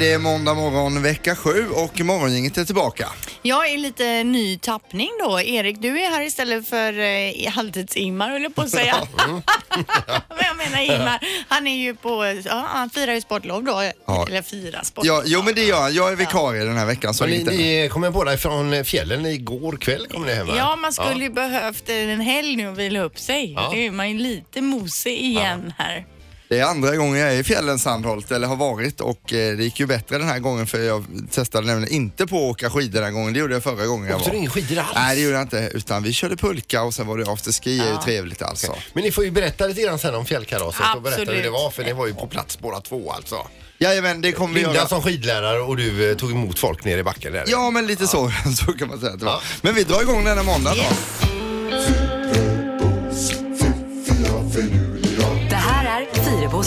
det är måndag morgon vecka sju och morgongänget är tillbaka. Jag är lite ny tappning då. Erik, du är här istället för eh, halvtids-Ingmar höll jag på att säga. Men jag menar Ingmar, han är ju på, ja, han firar ju sportlov då. Ja. Eller firar sportlov. Ja, jo men det gör han. Jag är vikarie den här veckan. Så Men ni, inte. ni kom båda från fjällen igår kväll kom ni hem va? Ja, man skulle ju behövt en helg nu och vila upp sig. Ja. Nu är man ju lite mosig igen här. Det är andra gången jag är i fjällen Sandholt, eller har varit och eh, det gick ju bättre den här gången för jag testade nämligen inte på att åka skidor den här gången. Det gjorde jag förra gången jag Åkte du var. ingen skidor alls? Nej det gjorde jag inte utan vi körde pulka och sen var det afterski, det är ju trevligt alltså. Men ni får ju berätta lite grann sen om fjällkalaset och berätta hur Absolut. det var för ni var ju på plats båda två alltså. Jajamän, det kommer vi Linda göra. som skidlärare och du eh, tog emot folk nere i backen där. Ja men lite så, så kan man säga att det var. Ja. Men vi drar igång den här måndagen då. Det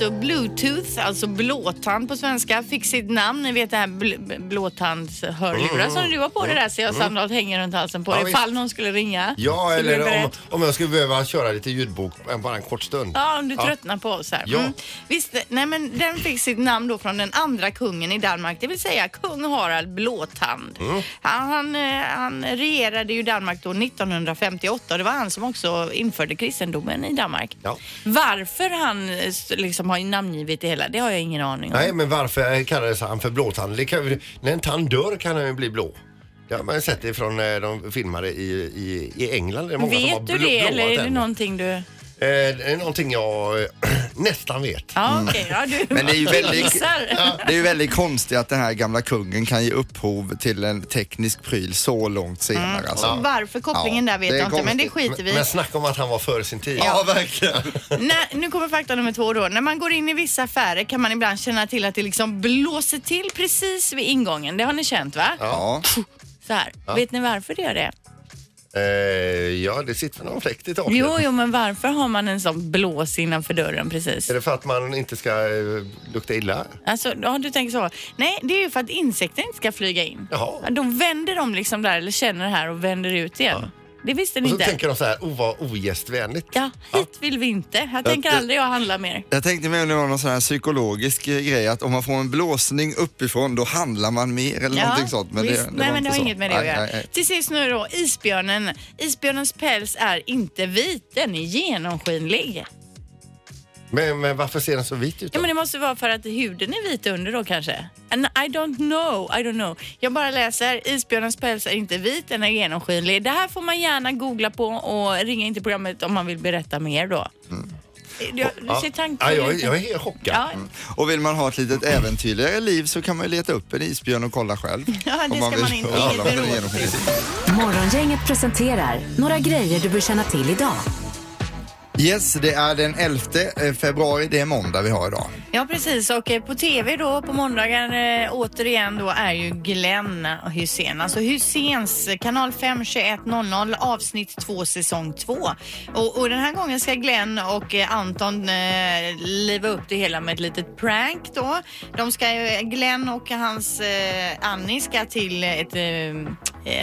Då, bluetooth, alltså blåtand på svenska, fick sitt namn. Ni vet det här bl- blåtandshörlurar som du har på dig där ser jag Sandholt hänger runt halsen på Ja, dig ifall någon skulle ringa. Ja, Så eller om, om jag skulle behöva köra lite ljudbok bara en kort stund. Ja, om du tröttnar på oss här. Ja. Visst, nej men den fick sitt namn då från den andra kungen i Danmark, det vill säga kung Harald Blåtand. Mm. Han, han, eh, han regerade ju Danmark då 1958 och det var han som också införde kristendomen i Danmark. Ja. Varför han eh, s- liksom har namngivit det hela, det har jag ingen aning om. Nej, men varför eh, kallades han för blåtand? Det kan, ju- när en tand dör kan den ju bli blå. Det har man ju sett ifrån eh, de filmade i, i, i England. Det är många som har Vet du blå- det eller är det tänder. någonting du... Eh, det är någonting jag eh, nästan vet. Ja, okej. Ja, du Men det är ju väldigt, det är ju väldigt konstigt att den här gamla kungen kan ge upphov till en teknisk pryl så långt senare. Alltså. Varför kopplingen Ja, där vet jag inte, men det skiter vi i. Men snacka om att han var före sin tid. Ja, verkligen. När, nu kommer fakta nummer två då. När man går in i vissa affärer kan man ibland känna till att det liksom blåser till precis vid ingången. Det har ni känt va? Ja. Så här. Vet ni varför det gör det? Eh, ja, det sitter någon fläkt i taket. Jo, jo, men varför har man en sån blås innanför dörren precis? Är det för att man inte ska eh, lukta illa? Alltså, ja, du tänker så. Nej, det är ju för att insekter inte ska flyga in. Jaha. Ja, Då vänder de liksom där, eller känner det här och vänder ut igen. Det visste ni Och så inte. tänker de så här, oh vad ogästvänligt. Ja, hit vill vi inte. Här tänker aldrig jag handla mer. Jag tänkte mig om det var någon sån här psykologisk eh, grej att om man får en blåsning uppifrån då handlar man mer eller någonting sånt. Men visst. det, det nej, var men det inte har så. inget med det att Nej, göra. nej, nej. Till sist nu då, isbjörnen. Isbjörnens päls är inte vit, den är genomskinlig. Men, men varför ser den så vit ut Ja, då? men det måste vara för att huden är vit under då kanske. And I don't know, I don't know. Jag bara läser, isbjörnens päls är inte vit, den är genomskinlig. Det här får man gärna googla på och ringa in till programmet om man vill berätta mer då. Du, du Ja. ser Ja, tankfull jag, jag är helt chockad. Ja, Och vill man ha ett litet äventyrligare liv så kan man ju leta upp en isbjörn och kolla själv. Ja, det ska vill man inte. genomskinlig. Morgongänget presenterar några grejer du bör känna till idag. Yes, det är den 11 eh, februari, det är måndag vi har idag. Ja precis och eh, på TV då på måndagar eh, återigen då är ju Glenn Hussein. Alltså Husseins kanal 5 21.00 avsnitt 2 säsong 2. Och, och den här gången ska Glenn och eh, Anton eh, liva upp det hela med ett litet prank då. De ska, eh, Glenn och hans eh, Annie ska till ett eh,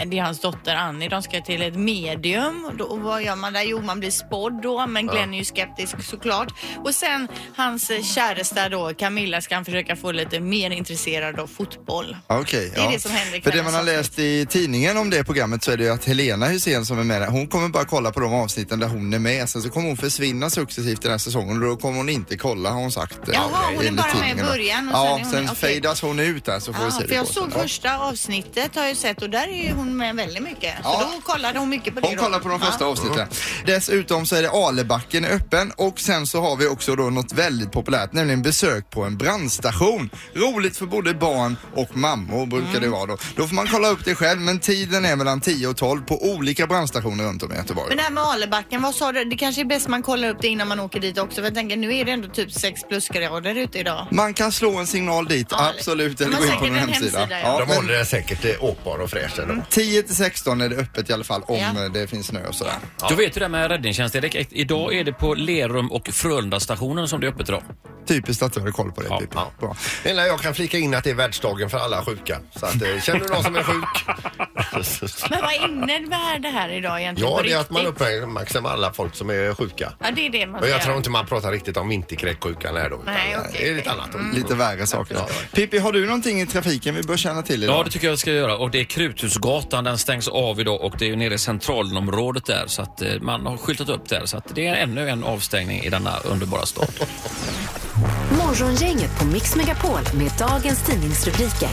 det är hans dotter Annie. De ska till ett medium. Då, och vad gör man där? Jo, man blir spådd då, men Glenn är ju skeptisk såklart. Och sen hans eh, käresta då, Camilla, ska han försöka få lite mer intresserad av fotboll. Okej, Det är ja. det som händer i För det man har läst i tidningen om det programmet så är det ju att Helena Hussein som är med där, hon kommer bara kolla på de avsnitten där hon är med. Sen så kommer hon försvinna successivt den här säsongen och då kommer hon inte kolla har hon sagt. eh, Jaha, hon är enligt bara med i början och Ja, sen hon- sen okej. fejdas hon ut där så får vi Ja, se det för jag på såg första avsnittet har jag sett och där är ju hon med väldigt mycket. Så Ja. då kollade hon mycket på det Hon då. kollar på de första Ja. avsnitten. Dessutom så är det Alebacken är öppen och sen så har vi också då något väldigt populärt, nämligen besök på en brandstation. Roligt för både barn och mammor brukar Mm. det vara då. Då får man kolla upp det själv men tiden är mellan 10 och 12 på olika brandstationer runt om i Göteborg. Men det här med Alebacken, vad sa du? Det kanske är bäst man kollar upp det innan man åker dit också. För jag tänker nu är det ändå typ 6 plusgrader ute idag. Man kan slå en signal dit, Ja, absolut, de eller har gå in på säkert någon en hemsida. hemsida, ja. De men håller den säkert eh, åkbar och fräsch ändå. 10 till 16 är det öppet i alla fall om Ja. det finns snö och sådär. Du vet ju det med räddningstjänst Erik. Idag är det på Lerum och Frölunda stationen som det är öppet idag. Typiskt att du hade koll på det. Ja, Pippi. ja. Bra. Det enda jag kan flika in att det är världsdagen för alla sjuka. Så att, eh, känner du någon som är sjuk? Men vad innebär det här idag egentligen? ja, på det är att man riktigt? uppmärksammar alla folk som är sjuka. Ja, det är det man Och ska jag tror göra. inte man pratar riktigt om vinterkräksjukan här då. utan Nej, okej, det är lite annat. Lite värre saker. Ja. Pippi, har du någonting i trafiken vi bör känna till idag? Ja, det tycker jag vi ska göra. Och det är Kruthusgatan, den stängs av idag och det är ju nere i centralområdet där så att eh, man har skyltat upp där så att det är ännu en avstängning i denna underbara stad. Morgongänget på Mix Megapol med dagens tidningsrubriker.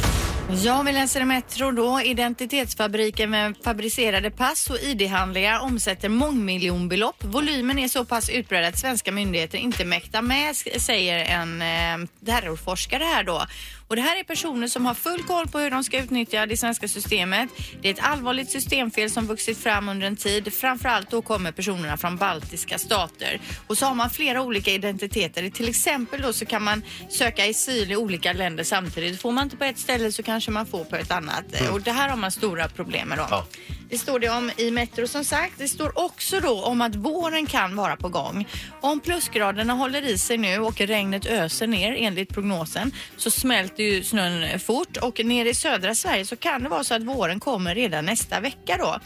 Ja, vi läser i Metro då. Identitetsfabriken med fabricerade pass och ID-handlingar omsätter mångmiljonbelopp. Volymen är så pass utbredd att svenska myndigheter inte mäktar med, säger en eh, terrorforskare här då. Och det här är personer som har full koll på hur de ska utnyttja det svenska systemet. Det är ett allvarligt systemfel som vuxit fram under en tid. Framförallt då kommer personerna från baltiska stater. Och så har man flera olika identiteter. Till exempel då så kan man söka asyl i olika länder samtidigt. Får man inte på ett ställe så kanske man får på ett annat. Och det här har man stora problem med då. Ja. Det står det om i Metro som sagt. Det står också då om att våren kan vara på gång. Om plusgraderna håller i sig nu och regnet öser ner enligt prognosen så smälter ju snön fort och nere i södra Sverige så kan det vara så att våren kommer redan nästa vecka då.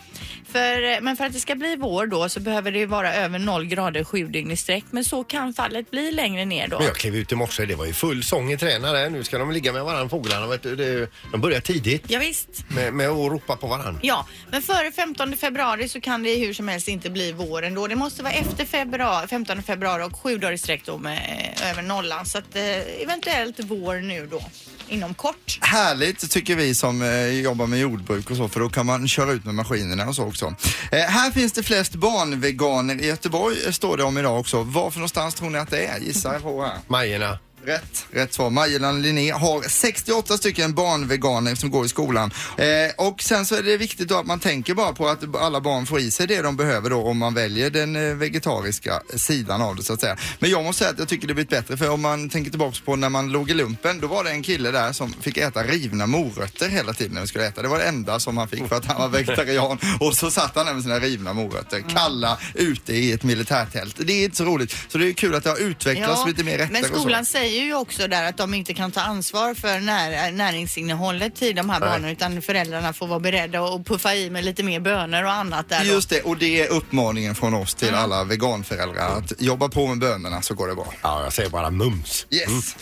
För, men för att det ska bli vår då så behöver det ju vara över noll grader sju dygn i sträck men så kan fallet bli längre ner då. Men jag klev ut i morse, det var ju full sång i träna där. Nu ska de ligga med varandra fåglarna. Vet du. Det, de börjar tidigt Ja, visst. med, med att ropa på varandra. Ja, men före 15 februari så kan det hur som helst inte bli våren då. Det måste vara efter februari, 15 februari och sju dagar i sträck då med eh, över nollan. Så att eh, eventuellt vår nu då inom kort. Härligt tycker vi som eh, jobbar med jordbruk och så för då kan man köra ut med maskinerna och så också. Eh, här finns det flest barnveganer i Göteborg eh, står det om idag också. Varför någonstans tror ni att det är? Gissa på här. Majerna. Rätt, rätt svar. Majelan Linné har 68 stycken barnveganer som går i skolan. Eh, och sen så är det viktigt då att man tänker bara på att alla barn får i sig det de behöver då om man väljer den eh, vegetariska sidan av det så att säga. Men jag måste säga att jag tycker det blivit bättre för om man tänker tillbaks på när man låg i lumpen då var det en kille där som fick äta rivna morötter hela tiden när vi skulle äta. Det var det enda som han fick för att han var vegetarian och så satt han där med sina rivna morötter kalla ute i ett militärtält. Det är inte så roligt. Så det är kul att det har utvecklats lite mer rätter men skolan säger ju också där att de inte kan ta ansvar för när, näringsinnehållet till de här Nej. barnen utan föräldrarna får vara beredda och puffa i med lite mer bönor och annat där då. Just det, och det är uppmaningen från oss till alla veganföräldrar att jobba på med bönorna så går det bra. Ja, jag säger bara mums. Yes!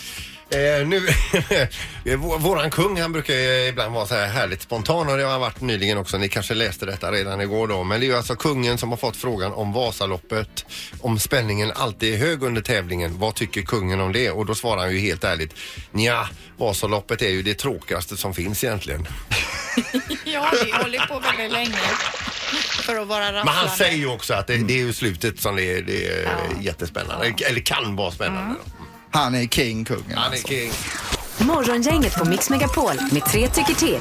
Eh, nu, vår- våran kung han brukar ju ibland vara så här härligt spontan och det har han varit nyligen också. Ni kanske läste detta redan igår då. Men det är ju alltså kungen som har fått frågan om Vasaloppet. Om spänningen alltid är hög under tävlingen. Vad tycker kungen om det? Och då svarar han ju helt ärligt. Nja, Vasaloppet är ju det tråkigaste som finns egentligen. Ja, vi håller på väldigt länge för att vara rafflande. Men han säger ju också att det, det är ju slutet som det är, det är jättespännande. Eller kan vara spännande. då. Han är king, kungen Han är alltså. king. Morgongänget på Mix Megapol med tre tycker till.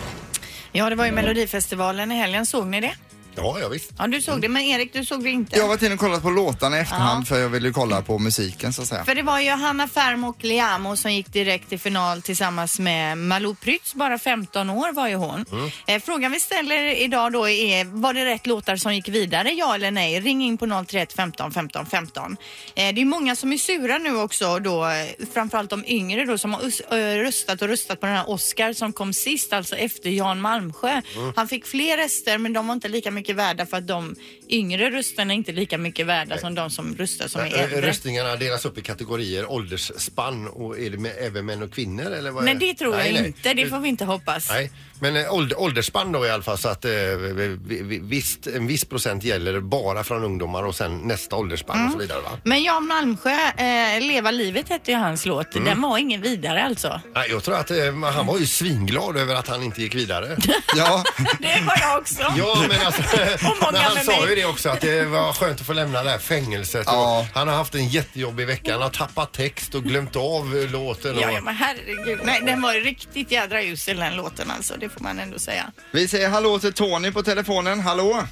Ja, det var ju Melodifestivalen i helgen. Såg ni det? Ja, ja visst. Ja, du såg det. Men Erik, du såg det inte? Jag har varit inne och kollat på låtarna i efterhand för jag ville ju kolla på musiken så att säga. För det var ju Hanna Färm och Liamo som gick direkt till final tillsammans med Malou Prytz. Bara 15 år var ju hon. Eh, frågan vi ställer idag då är, var det rätt låtar som gick vidare? Ja eller nej? Ring in på 031 15 15 15. Eh, det är många som är sura nu också då, eh, framförallt de yngre då som har us- eh, röstat och röstat på den här Oscar som kom sist, alltså efter Jan Malmsjö. Han fick fler röster men de var inte lika mycket mycket värda för att de yngre rösterna är inte lika mycket värda som de som röstar som är äldre. Röstningarna delas upp i kategorier, åldersspann och är det med, även män och kvinnor eller vad Nej, det tror jag Nej, nej. inte. Det får vi inte hoppas. Nej, men eh, ålder, åldersspann då i alla fall så att eh, vi- visst, en viss procent gäller bara från ungdomar och sen nästa åldersspann Mm. och så vidare va? Men Jan Malmsjö, eh, Leva livet hette ju hans låt. Mm. Den var ingen vidare alltså. Nej, jag tror att eh, han var ju svinglad över att han inte gick vidare. Ja, Det var jag också. Ja, men alltså, många men han med sa mig. Ju det också att det var skönt att få lämna det här fängelset. Och Ja. Han har haft en jättejobbig vecka. Han har tappat text och glömt av låten. Och... Ja, ja, men herregud. Nej, den var riktigt jädra usel den låten alltså. Det får man ändå säga. vi säger hallå till Tony på telefonen. Hallå?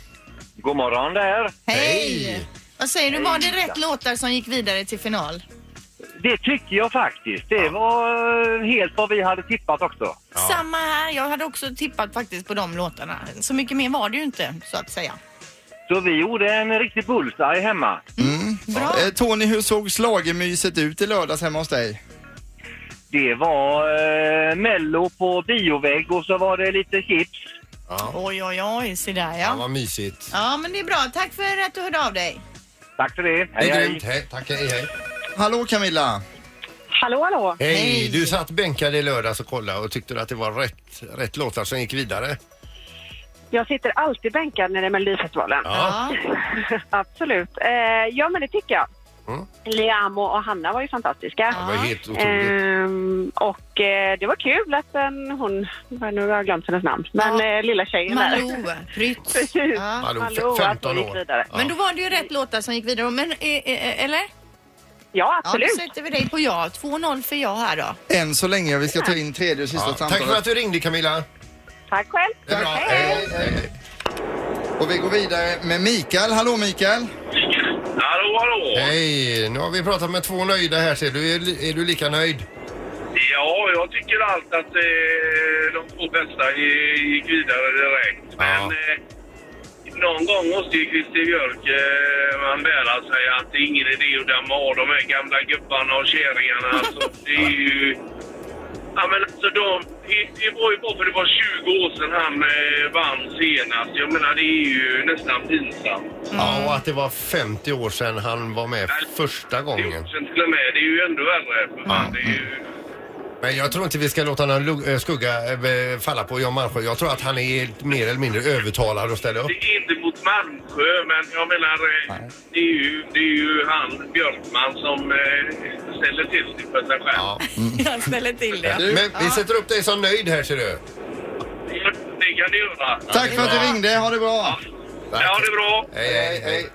God morgon där. Hej! Vad säger du, var det rätt låtar som gick vidare till final? Det tycker jag faktiskt. Det var eh, helt vad vi hade tippat också. Samma här. Jag hade också tippat faktiskt på de låtarna. Så mycket mer var det ju inte, så att säga. Så vi gjorde en riktig bullseye hemma. Bra. Eh, Tony, hur såg slagermyset ut i lördags hemma hos dig? Det var eh, Mello på biovägg och så var det lite chips. Oj, oj, oj, se där Ja, ja. vad mysigt. Ja, men det är bra. Tack för att du hörde av dig. Tack för det. Det Hej, är hej. grymt. Hej, tack. Hej, hej. Hallå Camilla! Hallå, hallå. Hej, Hej. du satt bänkad i lördags och kollade och tyckte att det var rätt, rätt låtar som gick vidare. Jag sitter alltid bänkad när det är Melodifestivalen. Ja. Absolut. Eh, ja, men det tycker jag. Mm. Liam och Hanna var ju fantastiska. Det var helt otroligt. Ehm, och eh, det var kul att den, hon, nu har jag glömt hennes namn, men Ja. eh, lilla tjejen där. Malou, Prytz. Precis. Ja. Malou, Malou, 15 att hon gick år. vidare. Ja. Men då var det ju rätt låtar som gick vidare. Men, eh, eh, eller? Ja, Ja, absolut. då sätter vi dig på ja. 2-0 för ja här då. Än så länge, vi ska ta in tredje och sista Ja, tack samtalet. för att du ringde Camilla. Tack själv. Det är bra. Hej, Hej, hej. Och vi går vidare med Mikael. Hallå Mikael! Hallå, hallå! Hej, nu har vi pratat med två nöjda här. Ser du, är, är du lika nöjd? Ja, jag tycker allt att eh, de två bästa gi- gick vidare direkt. Men Ja. eh, någon gång måste ju Christer Björk eh, man lära sig att det är ingen idé att damma av de här gamla gubbarna och kärringarna. Alltså, det är ju... Ja, men alltså de, det, var ju bara för det var 20 år sedan han eh, vann senast. Jag menar, det är ju nästan pinsamt. Ja, och att det var 50 år sedan han var med första Det gången. är till och med, det är ju ändå värre. För fan, det är ju... Men jag tror inte vi ska låta någon eh, skugga eh, falla på Jan Malmsjö. Jag tror att han är mer eller mindre övertalad att ställa upp. Det är inte mot Malmsjö, men jag menar, eh, det är, ju, det är ju han Björkman som eh, ställer till det för sig själv. Ja. Jag ställer till det. Du, Men vi sätter upp dig som nöjd här ser du. Det kan ni göra. tack för att du ringde, ha det bra! Ja, det är bra. Hej, hej, hej.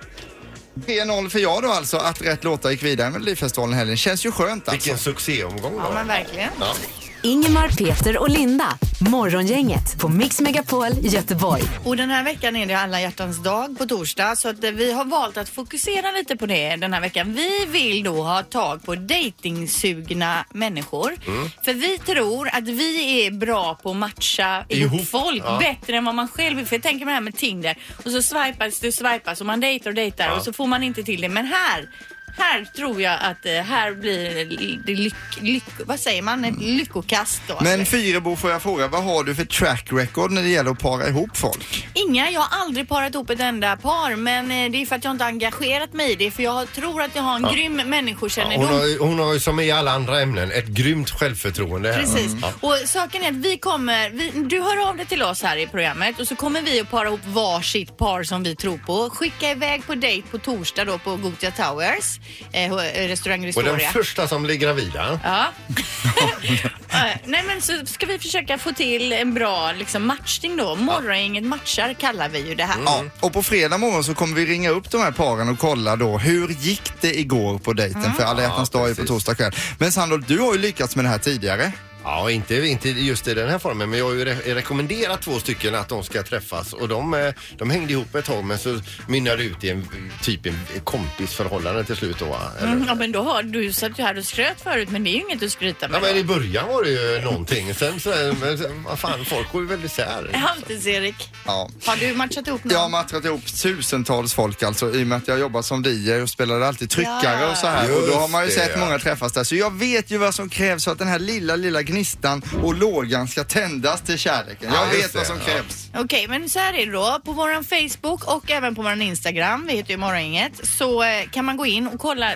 3-0 för jag då alltså, att rätt låtar gick vidare med Melodifestivalen helgen. Känns ju skönt alltså. Vilken succéomgång Ja, då. men verkligen. Ja. Ingemar, Peter och Linda. Morgongänget på Mix Megapol Göteborg. Och den här veckan är det alla hjärtans dag på torsdag så att eh, vi har valt att fokusera lite på det den här veckan. Vi vill då ha tag på dejtingsugna människor. Mm. För vi tror att vi är bra på att matcha ihop, Ihop, folk ja. bättre än vad man själv är. För jag tänker på det här med Tinder och så swipas det swipas och man dejtar och dejtar och så får man inte till det. Men här här tror jag att eh, här blir det lyck, lyck, vad säger man, ett lyckokast då. Men Fyrebo får jag fråga, vad har du för track record när det gäller att para ihop folk? Inga, jag har aldrig parat ihop ett enda par men eh, det är för att jag inte har engagerat mig i det för jag tror att jag har en grym Ja, människokännedom. hon, har, ju- hon har ju som i alla andra ämnen ett grymt självförtroende. här. Precis. Ja. Och saken är att vi kommer, vi, du hör av dig till oss här i programmet och så kommer vi att para ihop varsitt par som vi tror på. Skicka iväg på dejt på torsdag då på Gothia Towers, eh, restaurang Och Restoria. den första som blir gravida. Ja. Eh, Nej men så ska vi försöka få till en bra liksom, matchning då. Morgongänget matchar kallar vi ju det här. Ja, och på fredag morgon så kommer vi ringa upp de här paren och kolla då hur gick det igår på dejten för alla hjärtans Ja, dag är på torsdag kväll. Men Sandor, du har ju lyckats med det här tidigare. Ja, inte, inte just i den här formen, men jag har ju re- rekommenderat två stycken att de ska träffas och de, eh, de hängde ihop ett tag men så mynnade det ut i en typ en kompisförhållande till slut då. va? Eller? Mm, ja men då har du satt ju här och skröt förut men det är ju inget att skryta Ja, med. men då. i början var det ju någonting. Sen så, men, sen, vad fan, folk går ju väldigt isär. Halvtids-Erik, Ja. har du matchat ihop någon? Jag har matchat ihop tusentals folk alltså i och med att jag jobbar som DJ och spelade alltid tryckare Ja. och så här. Och då har man ju Just det, sett ja. många träffas där. Så jag vet ju vad som krävs för att den här lilla, lilla gnistan och lågan ska tändas till kärleken. Ja, Jag vet vad som ja. krävs. Okej, men så här är det då. På våran Facebook och även på våran Instagram, vi heter ju Morgongänget, så eh, kan man gå in och kolla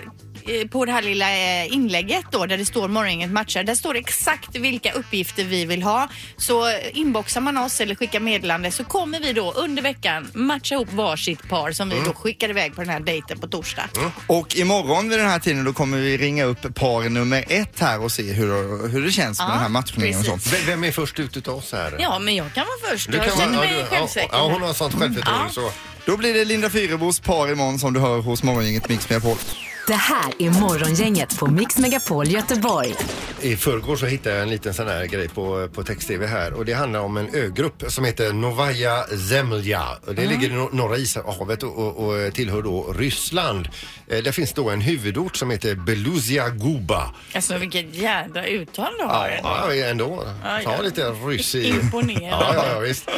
på det här lilla eh, inlägget då där det står Morgongänget matchar. Där står det exakt vilka uppgifter vi vill ha. Så eh, inboxar man oss eller skickar meddelande så kommer vi då under veckan matcha ihop varsitt par som vi Mm. då skickar iväg på den här dejten på torsdag. Och imorgon vid den här tiden då kommer vi ringa upp par nummer ett här och se hur, hur det känns med Ja, den här matchningen och så. precis. Vem är först ut utav oss här? Ja, men jag kan vara först. Du jag kan känner vara- mig ja, du- självsäker. Ja, hon har sånt självförtroende Ja. så. Då blir det Linda Fyrebos par imorgon som du hör hos Morgongänget Mix Megapol. Det här är Morgongänget på Mix Megapol Göteborg. I förrgår så hittade jag en liten sån här grej på, på text-tv här och det handlar om en ögrupp som heter Novaya Zemlja. Och Det ligger i nor- norra ishavet och, och, och tillhör då Ryssland. Eh, där finns då en huvudort som heter Beluzia Guba. Alltså vilket jädra uttal du har. Ja, ändå. Ja, Ta ja. lite ryss i... Imponerande. Ja, ja, ja, visst.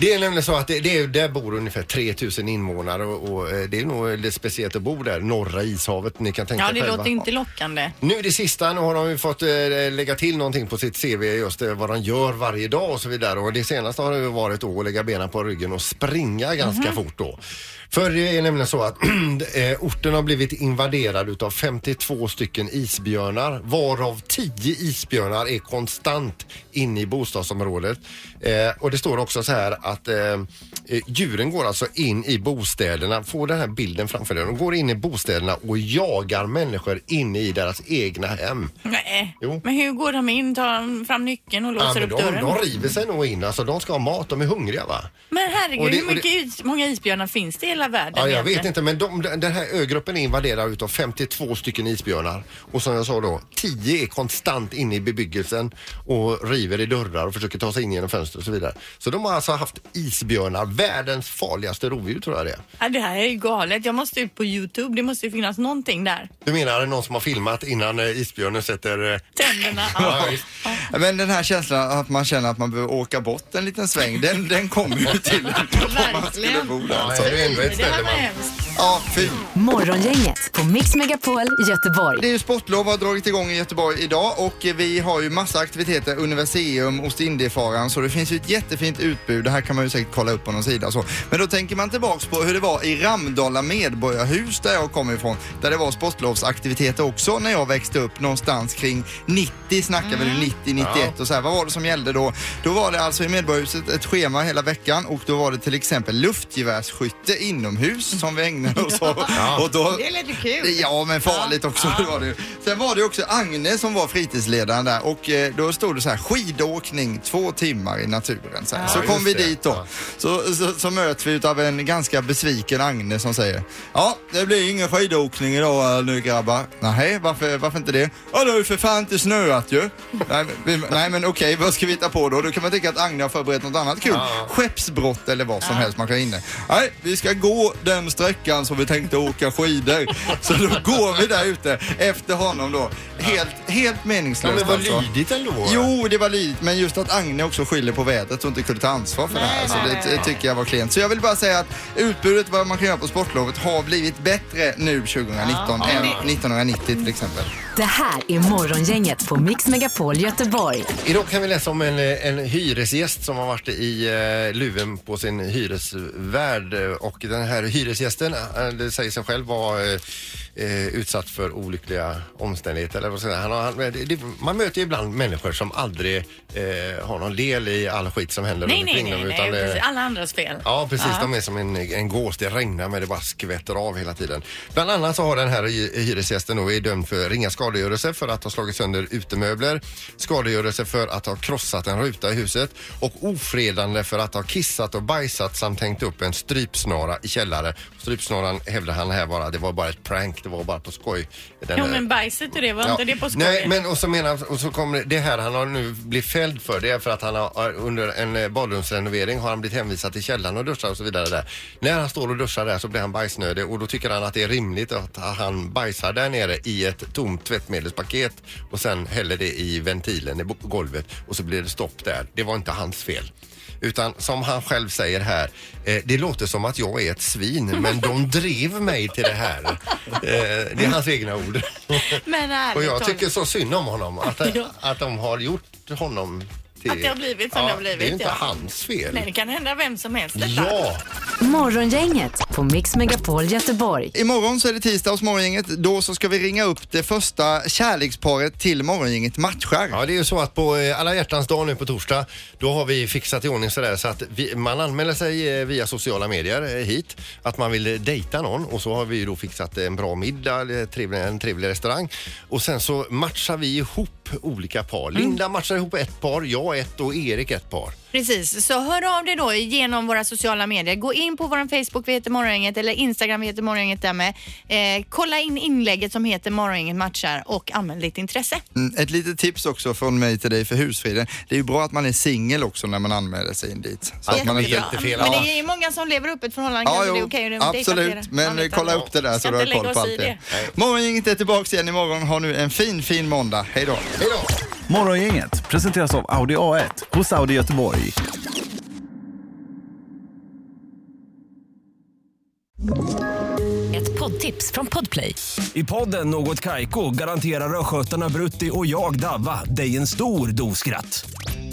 Det är nämligen så att det, det är, där bor ungefär 3000 invånare och, och eh, det är nog lite speciellt att bo där, norra ishavet. Ni kan tänka Ja, det själva. låter inte lockande. Nu det sista, nu har de ju fått eh, lägga till någonting på sitt CV just eh, vad de gör varje dag och så vidare. Och det senaste har det ju varit då att lägga benen på ryggen och springa ganska fort då. För det är nämligen så att eh, orten har blivit invaderad utav 52 stycken isbjörnar varav 10 isbjörnar är konstant inne i bostadsområdet. Eh, och det står också så här att eh, eh, djuren går alltså in i bostäderna, får den här bilden framför dig, de går in i bostäderna och jagar människor inne i deras egna hem. Nej. Jo. Men hur går de in? Tar de fram nyckeln och Ja, låser men upp de, dörren? de river sig nog in, alltså de ska ha mat, de är hungriga va? Men herregud, Och det- hur och mycket is, många isbjörnar finns det hela världen Ja, jag egentligen? vet inte men de, den här ögruppen är invaderad utav 52 stycken isbjörnar och som jag sa då 10 är konstant inne i bebyggelsen och river i dörrar och försöker ta sig in genom fönster och så vidare. Så de har alltså haft isbjörnar, världens farligaste rovdjur tror jag det är. Ja, det här är ju galet. Jag måste ut på Youtube. Det måste ju finnas någonting där. Du menar är det någon som har filmat innan eh, isbjörnen sätter... eh, Tänderna. Ja, visst. Men den här känslan att man känner att man behöver åka bort en liten sväng, den, den kommer ju till om man skulle bo där. Ja, Alltså. Det ändå ett Ja, fy. Morgongänget på Mix Megapol Göteborg. Det är ju sportlov har dragit igång i Göteborg idag och vi har ju massa aktiviteter, Universium, Ostindiefararen, så det finns ju ett jättefint utbud. Det här kan man ju säkert kolla upp på någon sida så. Men då tänker man tillbaks på hur det var i Ramdala medborgarhus där jag kommer ifrån, där det var sportlovsaktiviteter också när jag växte upp någonstans kring 90 snackar vi nu, 90, 91 och så här. Vad var det som gällde då? Då var det alltså i medborgarhuset ett schema hela veckan och då var det till exempel luftgevärsskytte inomhus som vi ägnade oss åt. Och då, Det är lite kul. Ja, men farligt också. Det var det. Sen var det också Agne som var fritidsledaren där och eh, då stod det så här skidåkning två timmar i naturen. Så, här. så Ja, kom vi det. dit då. Så, så, så möts vi av en ganska besviken Agne som säger Ja, det blir ingen skidåkning idag eh, nu grabbar. Nej, varför, varför inte det? Ja, det har ju för fan inte snöat ju. nej, men, vi, nej, men okej, vad ska vi hitta på då? Då kan man tycka att Agne har förberett något annat kul. Skeppsbrott eller vad som helst man kan inne. Nej, vi ska gå den sträckan som vi tänkte åka skidor. Så då går vi där ute efter honom då. Helt, helt Ja, meningslöst men vad alltså. lydigt ändå. Jo, det var lydigt, men just att Agne också skyller på vädret och inte kunde ta ansvar för det här. Så det, det tycker jag var klent. Så jag vill bara säga att utbudet, vad man kan göra på sportlovet, har blivit bättre nu 2019 än 1990 till exempel. Det här är Morgongänget på Mix Megapol Göteborg. Idag kan vi läsa om en, en hyresgäst som har varit i eh, luven på sin hyresvärd och den här hyresgästen, det säger sig själv, var eh, eh, utsatt för olyckliga omständigheter. Eller vad jag säga. Han har, han, det, man möter ju ibland människor som aldrig eh, har någon del i all skit som händer Nej, runt nej, omkring nej. dem. nej. utan, eh, precis. Alla andras fel. Ja, precis. De är som en, en gås. Det regnar men det bara skvätter av hela tiden. Bland annat så har den här hy- hyresgästen då är dömd för ringa skadegörelse för att ha slagit sönder utemöbler, skadegörelse för att ha krossat en ruta i huset och ofredande för att ha kissat och bajsat samt hängt upp en strypsnara i källare. Strypsnaran hävdar han här bara, det var bara ett prank, det var bara på skoj. Den Jo, här- men bajset och det, var inte det på skoj? Nej, men och så menar och så kommer det- det här han har nu blivit fälld för det är för att han har under en eh, badrumsrenovering har han blivit hänvisad till källaren och duschar och så vidare där. När han står och duschar där så blir han bajsnödig och då tycker han att det är rimligt att han bajsar där nere i ett tomt tvättmedelspaket och sen häller det i ventilen i bo- golvet och så blir det stopp där. Det var inte hans fel. Utan som han själv säger här, eh, det låter som att jag är ett svin men de drev mig till det här. Eh, det är hans egna ord. Men ärligt Och jag talat. tycker så synd om honom. Att, Ja. att de har gjort honom Att det har blivit som det har blivit, Det är inte ja. hans fel. Nej, det kan hända vem som helst detta. Ja, Morgongänget på Mix Megapol Göteborg. Imorgon så är det tisdag hos Morgongänget. Då så ska vi ringa upp det första kärleksparet till Morgongänget matchar. ja, det är ju så att på eh, alla hjärtans dag nu på torsdag då har vi fixat i ordning sådär så att vi, man anmäler sig eh, via sociala medier eh, hit att man vill dejta någon och så har vi ju då fixat en bra middag, eh, trevlig, en trevlig restaurang och sen så matchar vi ihop olika par. Linda matchar ihop ett par, jag ett och Erik ett par. Precis, så hör av dig då genom våra sociala medier. Gå in på vår Facebook, vi heter Morgongänget, eller Instagram, vi heter Morgongänget där med. Eh, kolla in inlägget som heter Morgongänget matchar och anmäl ditt intresse. Mm, Ett litet tips också från mig till dig för husfriden. Det är ju bra att man är singel också när man anmäler sig in dit. Så att man inte fel. Men det är ju många som lever upp ett förhållande. Ja, kanske det är jo, okej att dejta flera. absolut. Men vet kolla aldrig. upp det där så Ska du har inte koll på oss allt i det. Morgongänget är tillbaka igen imorgon. Ha nu en fin, fin måndag. Hej då. Hej då! Morgongänget presenteras av Audi A1 hos Audi Göteborg. Ett poddtips från Podplay. I podden Något Kaiko garanterar östgötarna Brutti och jag, Davva, dig en stor dos skratt.